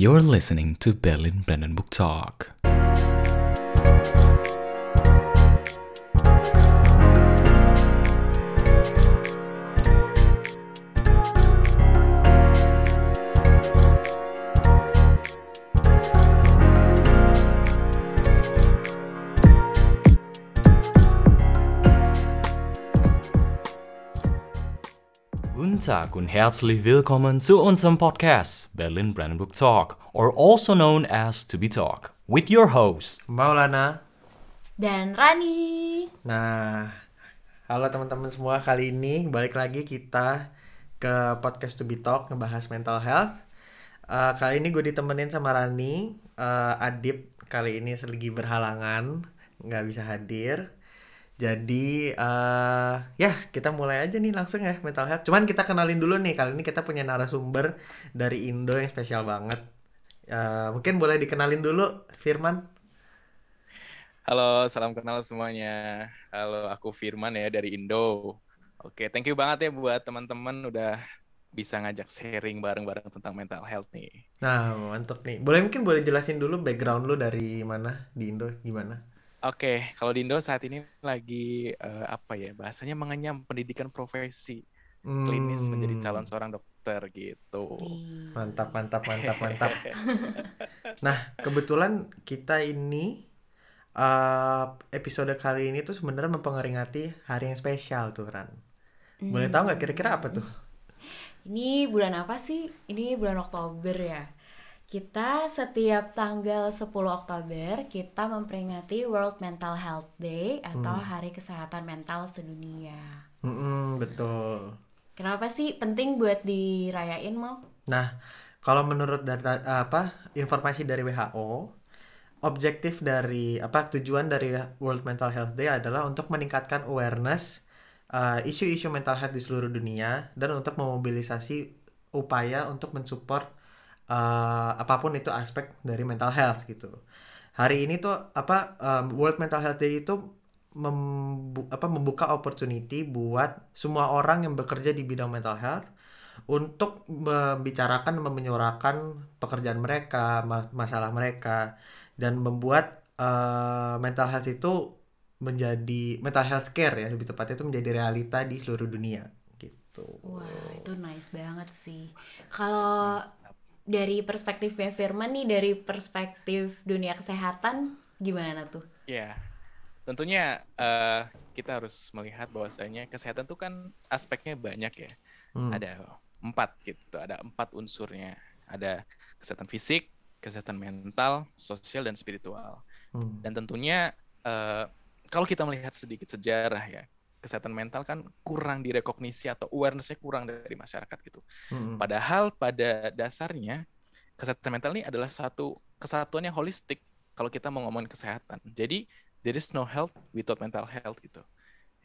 You're listening to Berlin Brandenburg Talk. Tag und herzlich willkommen zu unserem Podcast Berlin Brandenburg Talk, or also known as To Be Talk, with your host. Maulana. dan Rani. Nah, halo teman-teman semua. Kali ini balik lagi kita ke podcast To Be Talk ngebahas mental health. Eh, kali ini gue ditemenin sama Rani. Eh, Adip kali ini lagi berhalangan, nggak bisa hadir. Jadi eh ya kita mulai aja nih langsung ya mental health. Cuman kita kenalin dulu nih kali ini kita punya narasumber dari Indo yang spesial banget. Eh, mungkin boleh dikenalin dulu Firman. Halo, salam kenal semuanya. Halo, aku Firman ya dari Indo. Oke, thank you banget ya buat teman-teman udah bisa ngajak sharing bareng-bareng tentang mental health nih. Nah, mantap nih. Boleh mungkin boleh jelasin dulu background lu dari mana di Indo gimana? Oke, kalau di Indo saat ini lagi eh, apa ya bahasanya mengenyam pendidikan profesi klinis menjadi Hmm, calon seorang dokter gitu. Mantap, mantap, mantap, mantap. Nah, kebetulan kita ini eh episode kali ini tuh sebenarnya memperingati hari yang spesial tuh, Ran. Boleh tahu nggak kira-kira apa tuh? Ini bulan apa sih? Ini bulan Oktober ya. Kita setiap tanggal 10 Oktober kita memperingati World Mental Health Day atau Hari Kesehatan Mental Sedunia. Mm-mm, betul. Kenapa sih penting buat dirayain mau? Nah, kalau menurut data apa informasi dari WHO, objektif dari apa tujuan dari World Mental Health Day adalah untuk meningkatkan awareness uh, isu-isu mental health di seluruh dunia dan untuk memobilisasi upaya untuk mensupport uh, apa pun itu aspek dari mental health gitu. Hari ini tuh apa um, World Mental Health Day itu membu- apa membuka opportunity buat semua orang yang bekerja di bidang mental health untuk membicarakan menyuarakan pekerjaan mereka, ma- masalah mereka dan membuat eh, mental health itu menjadi mental health care ya lebih tepatnya itu menjadi realita di seluruh dunia gitu. Wah, itu nice banget sih. Kalau dari perspektifnya Firman nih, dari perspektif dunia kesehatan, gimana tuh? Ya, tentunya eh, kita harus melihat bahwasanya kesehatan itu kan aspeknya banyak ya. Hmm. Ada empat gitu, ada empat unsurnya. Ada kesehatan fisik, kesehatan mental, sosial, dan spiritual. Hmm. Dan tentunya eh, kalau kita melihat sedikit sejarah ya, kesehatan mental kan kurang direkognisi atau awareness-nya kurang dari masyarakat gitu. Hmm. Padahal pada dasarnya kesehatan mental ini adalah satu kesatuan yang holistik kalau kita mau ngomongin kesehatan. Jadi there is no health without mental health gitu.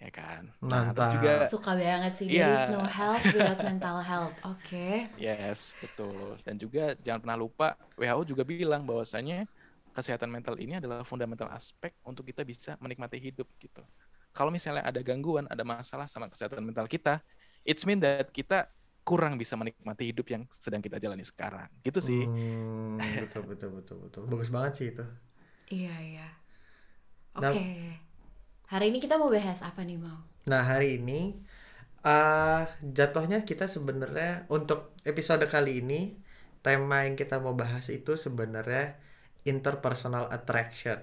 Ya kan? Nah, terus Mantap. juga Suka banget sih, Iya. there is no health without mental health. Oke. yes, betul. Dan juga jangan pernah lupa WHO juga bilang bahwasanya kesehatan mental ini adalah fundamental aspek untuk kita bisa menikmati hidup gitu. Kalau misalnya ada gangguan, ada masalah sama kesehatan mental kita, it's mean that kita kurang bisa menikmati hidup yang sedang kita jalani sekarang. Gitu sih. Hmm, betul betul betul betul. Bagus banget sih itu. Iya, iya. Nah- Oke. Hari ini kita mau bahas apa nih, Mau? Nah, hari ini eh jatuhnya kita sebenarnya untuk episode kali ini tema yang kita mau bahas itu sebenarnya interpersonal attraction.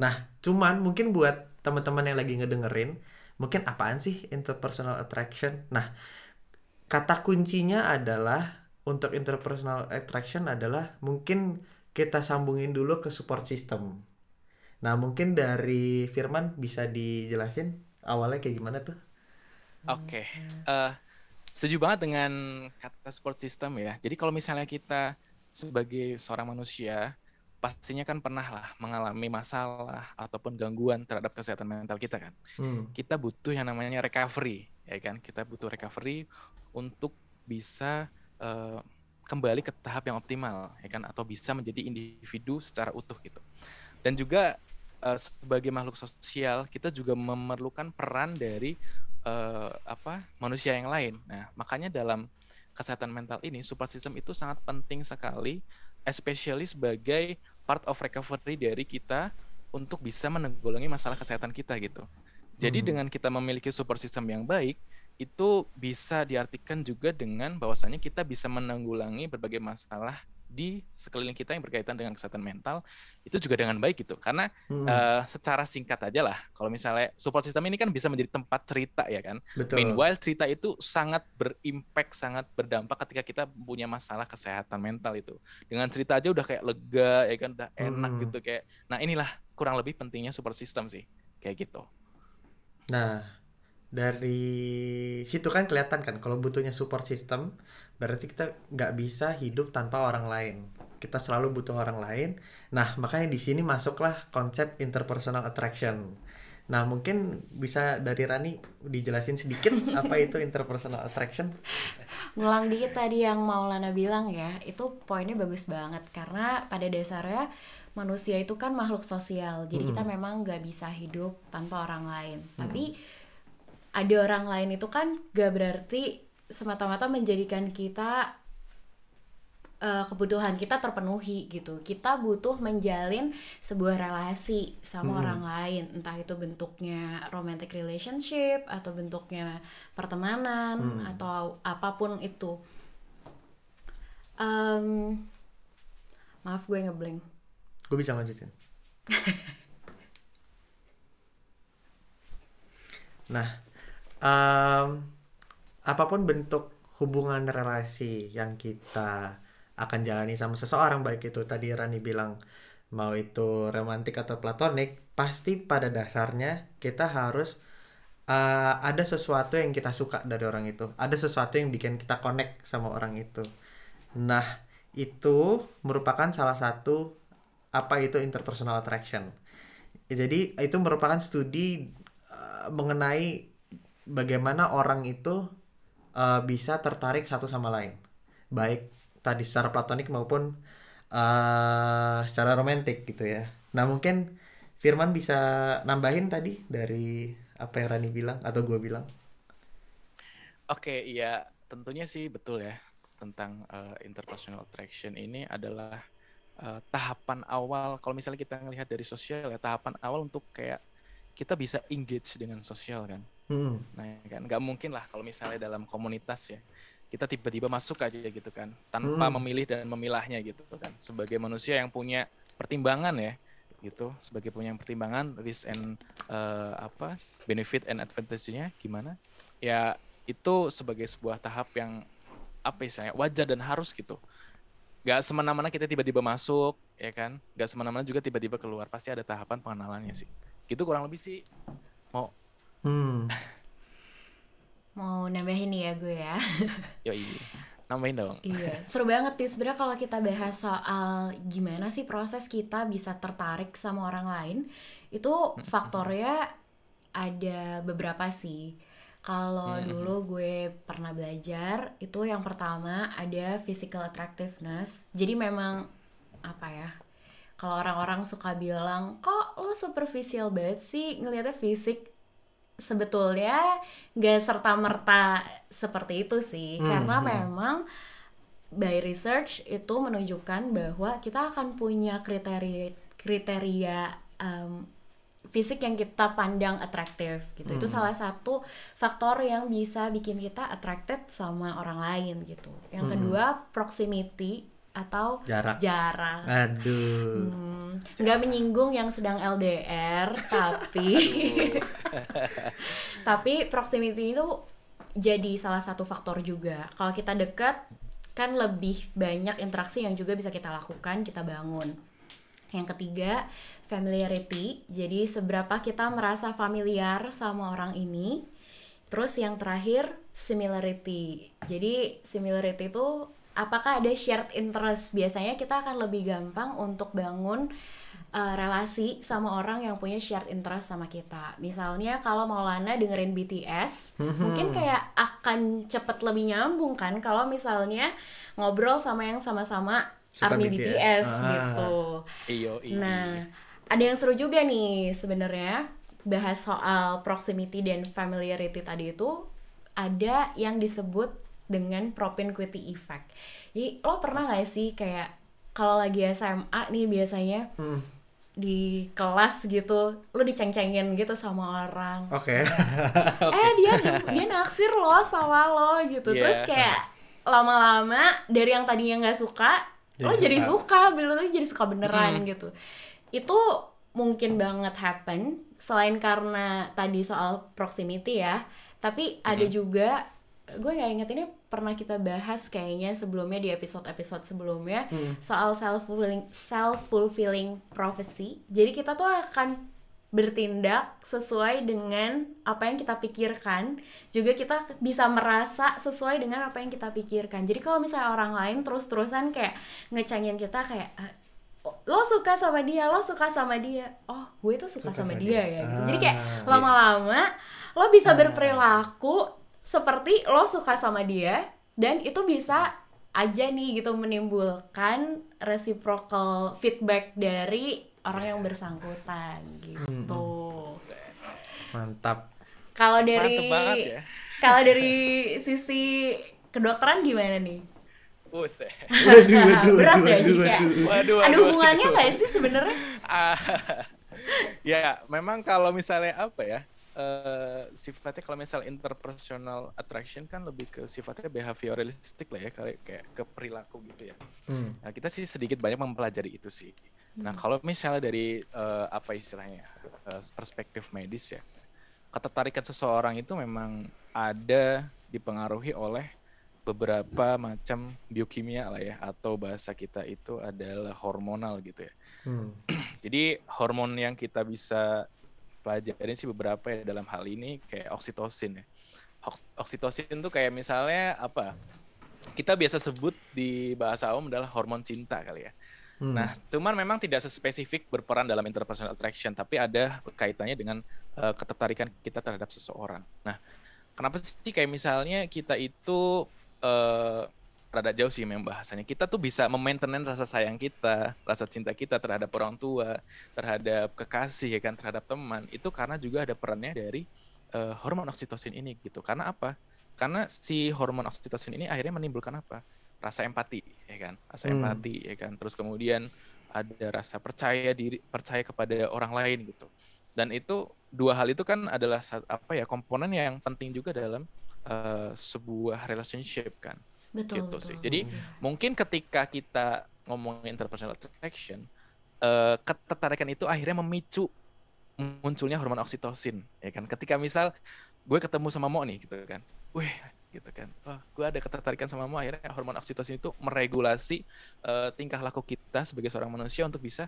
Nah, cuman mungkin buat teman-teman yang lagi ngedengerin, mungkin apaan sih interpersonal attraction? Nah, kata kuncinya adalah untuk interpersonal attraction adalah mungkin kita sambungin dulu ke support system. Nah, mungkin dari Firman bisa dijelasin awalnya kayak gimana tuh? Oke, eh, setuju banget dengan kata support system ya. Jadi kalau misalnya kita sebagai seorang manusia, pastinya kan pernah lah mengalami masalah ataupun gangguan terhadap kesehatan mental kita kan. Hmm. Kita butuh yang namanya recovery, ya kan? Kita butuh recovery untuk bisa eh, kembali ke tahap yang optimal, ya kan? Atau bisa menjadi individu secara utuh gitu. Dan juga eh, sebagai makhluk sosial, kita juga memerlukan peran dari eh, apa manusia yang lain. Nah, makanya dalam kesehatan mental ini support system itu sangat penting sekali especially sebagai part of recovery dari kita untuk bisa menanggulangi masalah kesehatan kita gitu. Jadi Hmm. dengan kita memiliki support system yang baik, itu bisa diartikan juga dengan bahwasannya kita bisa menanggulangi berbagai masalah di sekeliling kita yang berkaitan dengan kesehatan mental itu juga dengan baik gitu. Karena Hmm, eh, secara singkat aja lah, kalau misalnya support system ini kan bisa menjadi tempat cerita ya kan. betul. Meanwhile cerita itu sangat berimpact, sangat berdampak ketika kita punya masalah kesehatan mental itu. Dengan cerita aja udah kayak lega ya kan, udah enak Hmm. gitu kayak. Nah inilah kurang lebih pentingnya support system sih, kayak gitu. Nah, dari situ kan kelihatan kan kalau butuhnya support system, berarti kita nggak bisa hidup tanpa orang lain. Kita selalu butuh orang lain. Nah, makanya di sini masuklah konsep interpersonal attraction. Nah, mungkin bisa dari Rani dijelasin sedikit apa itu interpersonal attraction? ngulang dikit tadi yang Maulana bilang ya itu poinnya bagus banget karena pada dasarnya manusia itu kan makhluk sosial jadi kita memang nggak bisa hidup tanpa orang lain tapi ada orang lain itu kan gak berarti semata-mata menjadikan kita eh, kebutuhan kita terpenuhi gitu. Kita butuh menjalin sebuah relasi sama orang lain. Entah itu bentuknya romantic relationship atau bentuknya pertemanan atau apa pun itu. Em, maaf gue ngeblank Gue bisa lanjutin. Nah, em, apa pun bentuk hubungan relasi yang kita akan jalani sama seseorang, baik itu tadi Rani bilang mau itu romantik atau platonik, pasti pada dasarnya kita harus eh, ada sesuatu yang kita suka dari orang itu, ada sesuatu yang bikin kita connect sama orang itu. Nah, itu merupakan salah satu apa itu interpersonal attraction. Jadi itu merupakan studi uh, mengenai bagaimana orang itu uh, bisa tertarik satu sama lain, baik tadi secara platonik maupun uh, secara romantik gitu ya. Nah mungkin Firman bisa nambahin tadi dari apa yang Rani bilang atau gue bilang. Oke, iya tentunya sih betul ya tentang eh, interpersonal attraction ini adalah eh, tahapan awal kalau misalnya kita ngelihat dari sosial ya tahapan awal untuk kayak kita bisa engage dengan sosial kan. Hmm, Nah, ya kan nggak mungkin lah kalau misalnya dalam komunitas ya kita tiba-tiba masuk aja gitu kan tanpa Hmm. memilih dan memilahnya gitu kan. Sebagai manusia yang punya pertimbangan ya gitu, sebagai punya pertimbangan risk and eh, apa benefit and advantage-nya gimana? Ya itu sebagai sebuah tahap yang apa istilahnya wajar dan harus gitu. Gak semena-mena kita tiba-tiba masuk, ya kan? Gak semena-mena juga tiba-tiba keluar. Pasti ada tahapan pengenalannya sih. Gitu kurang lebih sih. Mau, hmm. mau nambahin nih ya gue ya yoi, nambahin dong. Iya, seru banget nih sebenarnya kalau kita bahas soal gimana sih proses kita bisa tertarik sama orang lain, itu faktornya ada beberapa sih. Kalau dulu gue pernah belajar, itu yang pertama ada physical attractiveness. Jadi memang apa ya? Kalau orang-orang suka bilang, kok lo superficial banget sih ngelihatnya fisik sebetulnya nggak serta merta seperti itu sih. Karena memang by research itu menunjukkan bahwa kita akan punya kriteria kriteria um, fisik yang kita pandang atraktif gitu. Itu salah satu faktor yang bisa bikin kita attracted sama orang lain gitu. Yang kedua proximity atau Jarak. jarak Aduh. Hmm, nggak menyinggung yang sedang LDR tapi tapi proximity itu jadi salah satu faktor juga. Kalau kita dekat kan lebih banyak interaksi yang juga bisa kita lakukan kita bangun. Yang ketiga familiarity. Jadi seberapa kita merasa familiar sama orang ini. Terus yang terakhir similarity. Jadi similarity itu apakah ada shared interest biasanya kita akan lebih gampang untuk bangun uh, relasi sama orang yang punya shared interest sama kita misalnya kalau Maulana dengerin BTS mungkin kayak akan cepet lebih nyambung kan kalau misalnya ngobrol sama yang sama-sama Suka army BTS. BTS, Ah. gitu Iyo, iyo. Nah, ada yang seru juga nih sebenarnya bahas soal proximity dan familiarity tadi itu ada yang disebut dengan propinquity effect. Jadi lo pernah gak sih kayak kalau lagi SMA nih biasanya Hmm. di kelas gitu lu diceng-cengin gitu sama orang Oke. eh dia dia naksir lo sama lo gitu Iya. terus kayak lama-lama dari yang tadinya nggak suka Jadi lo jadi suka. suka bener jadi suka beneran gitu itu mungkin banget happen selain karena tadi soal proximity ya tapi ada juga gue kayak inget ini pernah kita bahas kayaknya sebelumnya di episode-episode sebelumnya soal self fulfilling self fulfilling prophecy. Jadi kita tuh akan bertindak sesuai dengan apa yang kita pikirkan. Juga kita bisa merasa sesuai dengan apa yang kita pikirkan. Jadi kalau misalnya orang lain terus-terusan kayak ngecengin kita kayak "Ah, lo suka sama dia lo suka sama dia. Oh gue tuh suka, Suka sama, sama dia, dia. ya gitu. Jadi kayak Ah. lama-lama lo bisa berperilaku seperti lo suka sama dia dan itu bisa aja nih gitu menimbulkan reciprocal feedback dari orang yang bersangkutan gitu. Mantap. Kalau dari ya. kalau dari sisi kedokteran gimana nih? Buset. Waduh, waduh, Berat waduh, ya jadi waduh, kayak waduh. Waduh, ada hubungannya nggak sih sebenarnya? Ya, memang kalau misalnya apa ya? Eh, sifatnya kalau misal interpersonal attraction kan lebih ke sifatnya behavioralistik lah ya kayak kayak ke perilaku gitu ya. Hmm. Nah, kita sih sedikit banyak mempelajari itu sih. Nah, kalau misalnya dari eh, apa istilahnya eh, perspektif medis ya, ketertarikan seseorang itu memang ada dipengaruhi oleh beberapa macam biokimia lah ya, atau bahasa kita itu adalah hormonal gitu ya. Hmm. Jadi hormon yang kita bisa pelajarin sih beberapa ya dalam hal ini kayak oksitosin ya. Oks- Oksitosin tuh kayak misalnya apa? Kita biasa sebut di bahasa umum adalah hormon cinta kali ya. Hmm. Nah, cuman memang tidak sespesifik berperan dalam interpersonal attraction, tapi ada kaitannya dengan eh, ketertarikan kita terhadap seseorang. Nah, kenapa sih kayak misalnya kita itu eh rada jauh sih memang bahasanya. Kita tuh bisa memaintain rasa sayang kita, rasa cinta kita terhadap orang tua, terhadap kekasih ya kan, terhadap teman. Itu karena juga ada perannya dari eh, hormon oksitosin ini gitu. Karena apa? Karena si hormon oksitosin ini akhirnya menimbulkan apa? Rasa empati, ya kan? Rasa Hmm. empati, ya kan? Terus kemudian ada rasa percaya diri, percaya kepada orang lain gitu. Dan itu dua hal itu kan adalah apa ya komponen yang penting juga dalam eh, sebuah relationship kan Betul. gitu betul. sih. Jadi mungkin ketika kita ngomongin interpersonal attraction, eh, ketertarikan itu akhirnya memicu munculnya hormon oksitosin, ya kan? Ketika misal gue ketemu sama Mo nih, gitu kan, wih, gitu kan, wah, gue ada ketertarikan sama Mo, akhirnya hormon oksitosin itu meregulasi eh, tingkah laku kita sebagai seorang manusia untuk bisa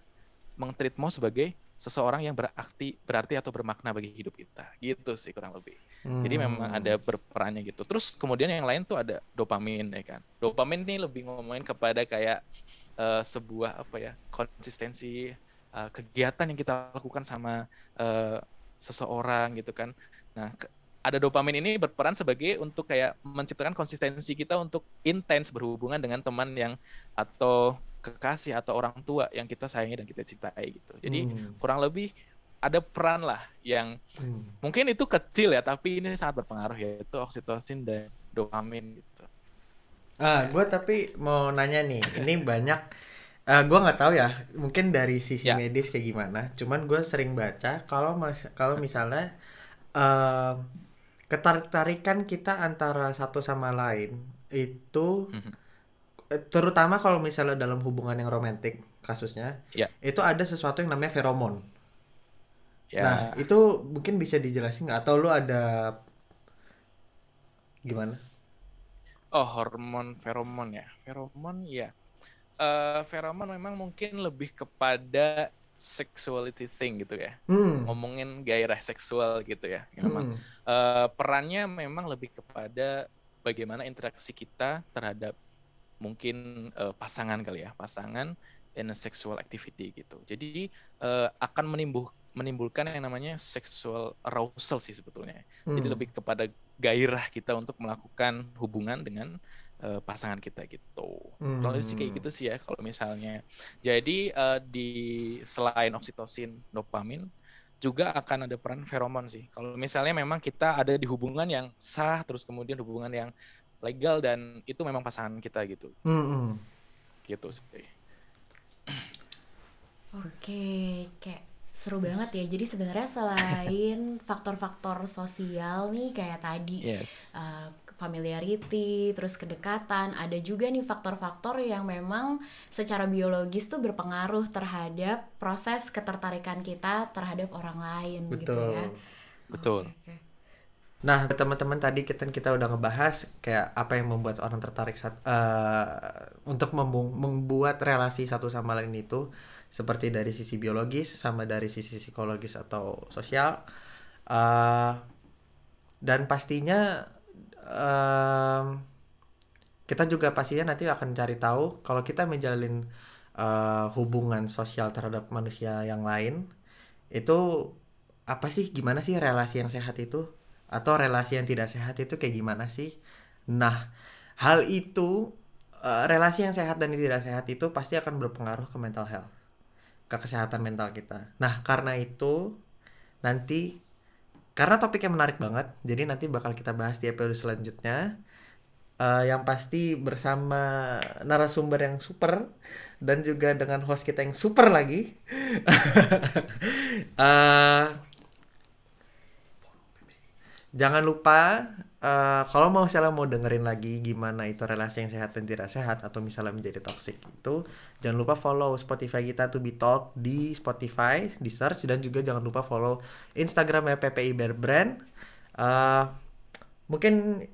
meng-treat Mo sebagai seseorang yang berarti berarti atau bermakna bagi hidup kita, gitu sih kurang lebih. Jadi Hmm. memang ada berperannya gitu. Terus kemudian yang lain tuh ada dopamin ya kan. Dopamin ini lebih ngomongin kepada kayak eh, sebuah apa ya konsistensi eh, kegiatan yang kita lakukan sama eh, seseorang gitu kan. Nah ada dopamin ini berperan sebagai untuk kayak menciptakan konsistensi kita untuk intens berhubungan dengan teman yang atau kekasih atau orang tua yang kita sayangi dan kita cintai gitu. Jadi Hmm. kurang lebih ada peran lah yang Hmm. mungkin itu kecil ya tapi ini sangat berpengaruh yaitu oksitosin dan dopamin gitu Ah, gue tapi mau nanya nih, ini banyak, eh gue nggak tahu ya, mungkin dari sisi Ya. medis kayak gimana. Cuman gue sering baca kalau mas, kalau misalnya eh ketertarikan kita antara satu sama lain itu, Mhm. eh, terutama kalau misalnya dalam hubungan yang romantis kasusnya, Ya. itu ada sesuatu yang namanya feromon. Ya Nah, itu mungkin bisa dijelasin nggak? Atau lu ada gimana? oh hormon feromon ya feromon ya Eh feromon memang mungkin lebih kepada sexuality thing gitu ya Hmm. ngomongin gairah seksual gitu ya memang Hmm. eh, perannya memang lebih kepada bagaimana interaksi kita terhadap mungkin eh, pasangan kali ya pasangan in a sexual activity gitu jadi eh, akan menimbul menimbulkan yang namanya sexual arousal sih sebetulnya jadi Hmm. lebih kepada gairah kita untuk melakukan hubungan dengan eh, pasangan kita gitu kalau sih kayak Hmm. gitu sih ya kalau misalnya jadi eh, di selain oksitosin dopamin juga akan ada peran feromon sih. Kalau misalnya memang kita ada di hubungan yang sah, terus kemudian hubungan yang legal dan itu memang pasangan kita gitu, Hmm, hmm. gitu sih. Oke, kayak seru banget ya. Jadi sebenarnya selain faktor-faktor sosial nih kayak tadi Yes. uh, familiarity, terus kedekatan, ada juga nih faktor-faktor yang memang secara biologis tuh berpengaruh terhadap proses ketertarikan kita terhadap orang lain gitu Betul. ya. Betul. Oke, oke. Nah, teman-teman tadi kita kita udah ngebahas kayak apa yang membuat orang tertarik eh, untuk membu- membuat relasi satu sama lain itu seperti dari sisi biologis sama dari sisi psikologis atau sosial. Eh, dan pastinya em, kita juga pastinya nanti akan cari tahu kalau kita menjalin eh, hubungan sosial terhadap manusia yang lain itu apa sih gimana sih relasi yang sehat itu atau relasi yang tidak sehat itu kayak gimana sih nah hal itu eh, relasi yang sehat dan tidak sehat itu pasti akan berpengaruh ke mental health ke kesehatan mental kita nah karena itu nanti karena topiknya menarik banget jadi nanti bakal kita bahas di episode selanjutnya Eh, yang pasti bersama narasumber yang super dan juga dengan host kita yang super lagi. Eh, jangan lupa eh, kalau mau misalnya mau dengerin lagi gimana itu relasi yang sehat dan tidak sehat atau misalnya menjadi toxic itu jangan lupa follow Spotify kita to be talk di Spotify di search dan juga jangan lupa follow Instagramnya PPI Bear Brand. Eh, mungkin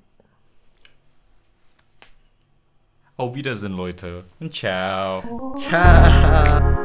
Auf Wiedersehen, Leute. Und ciao. Ciao.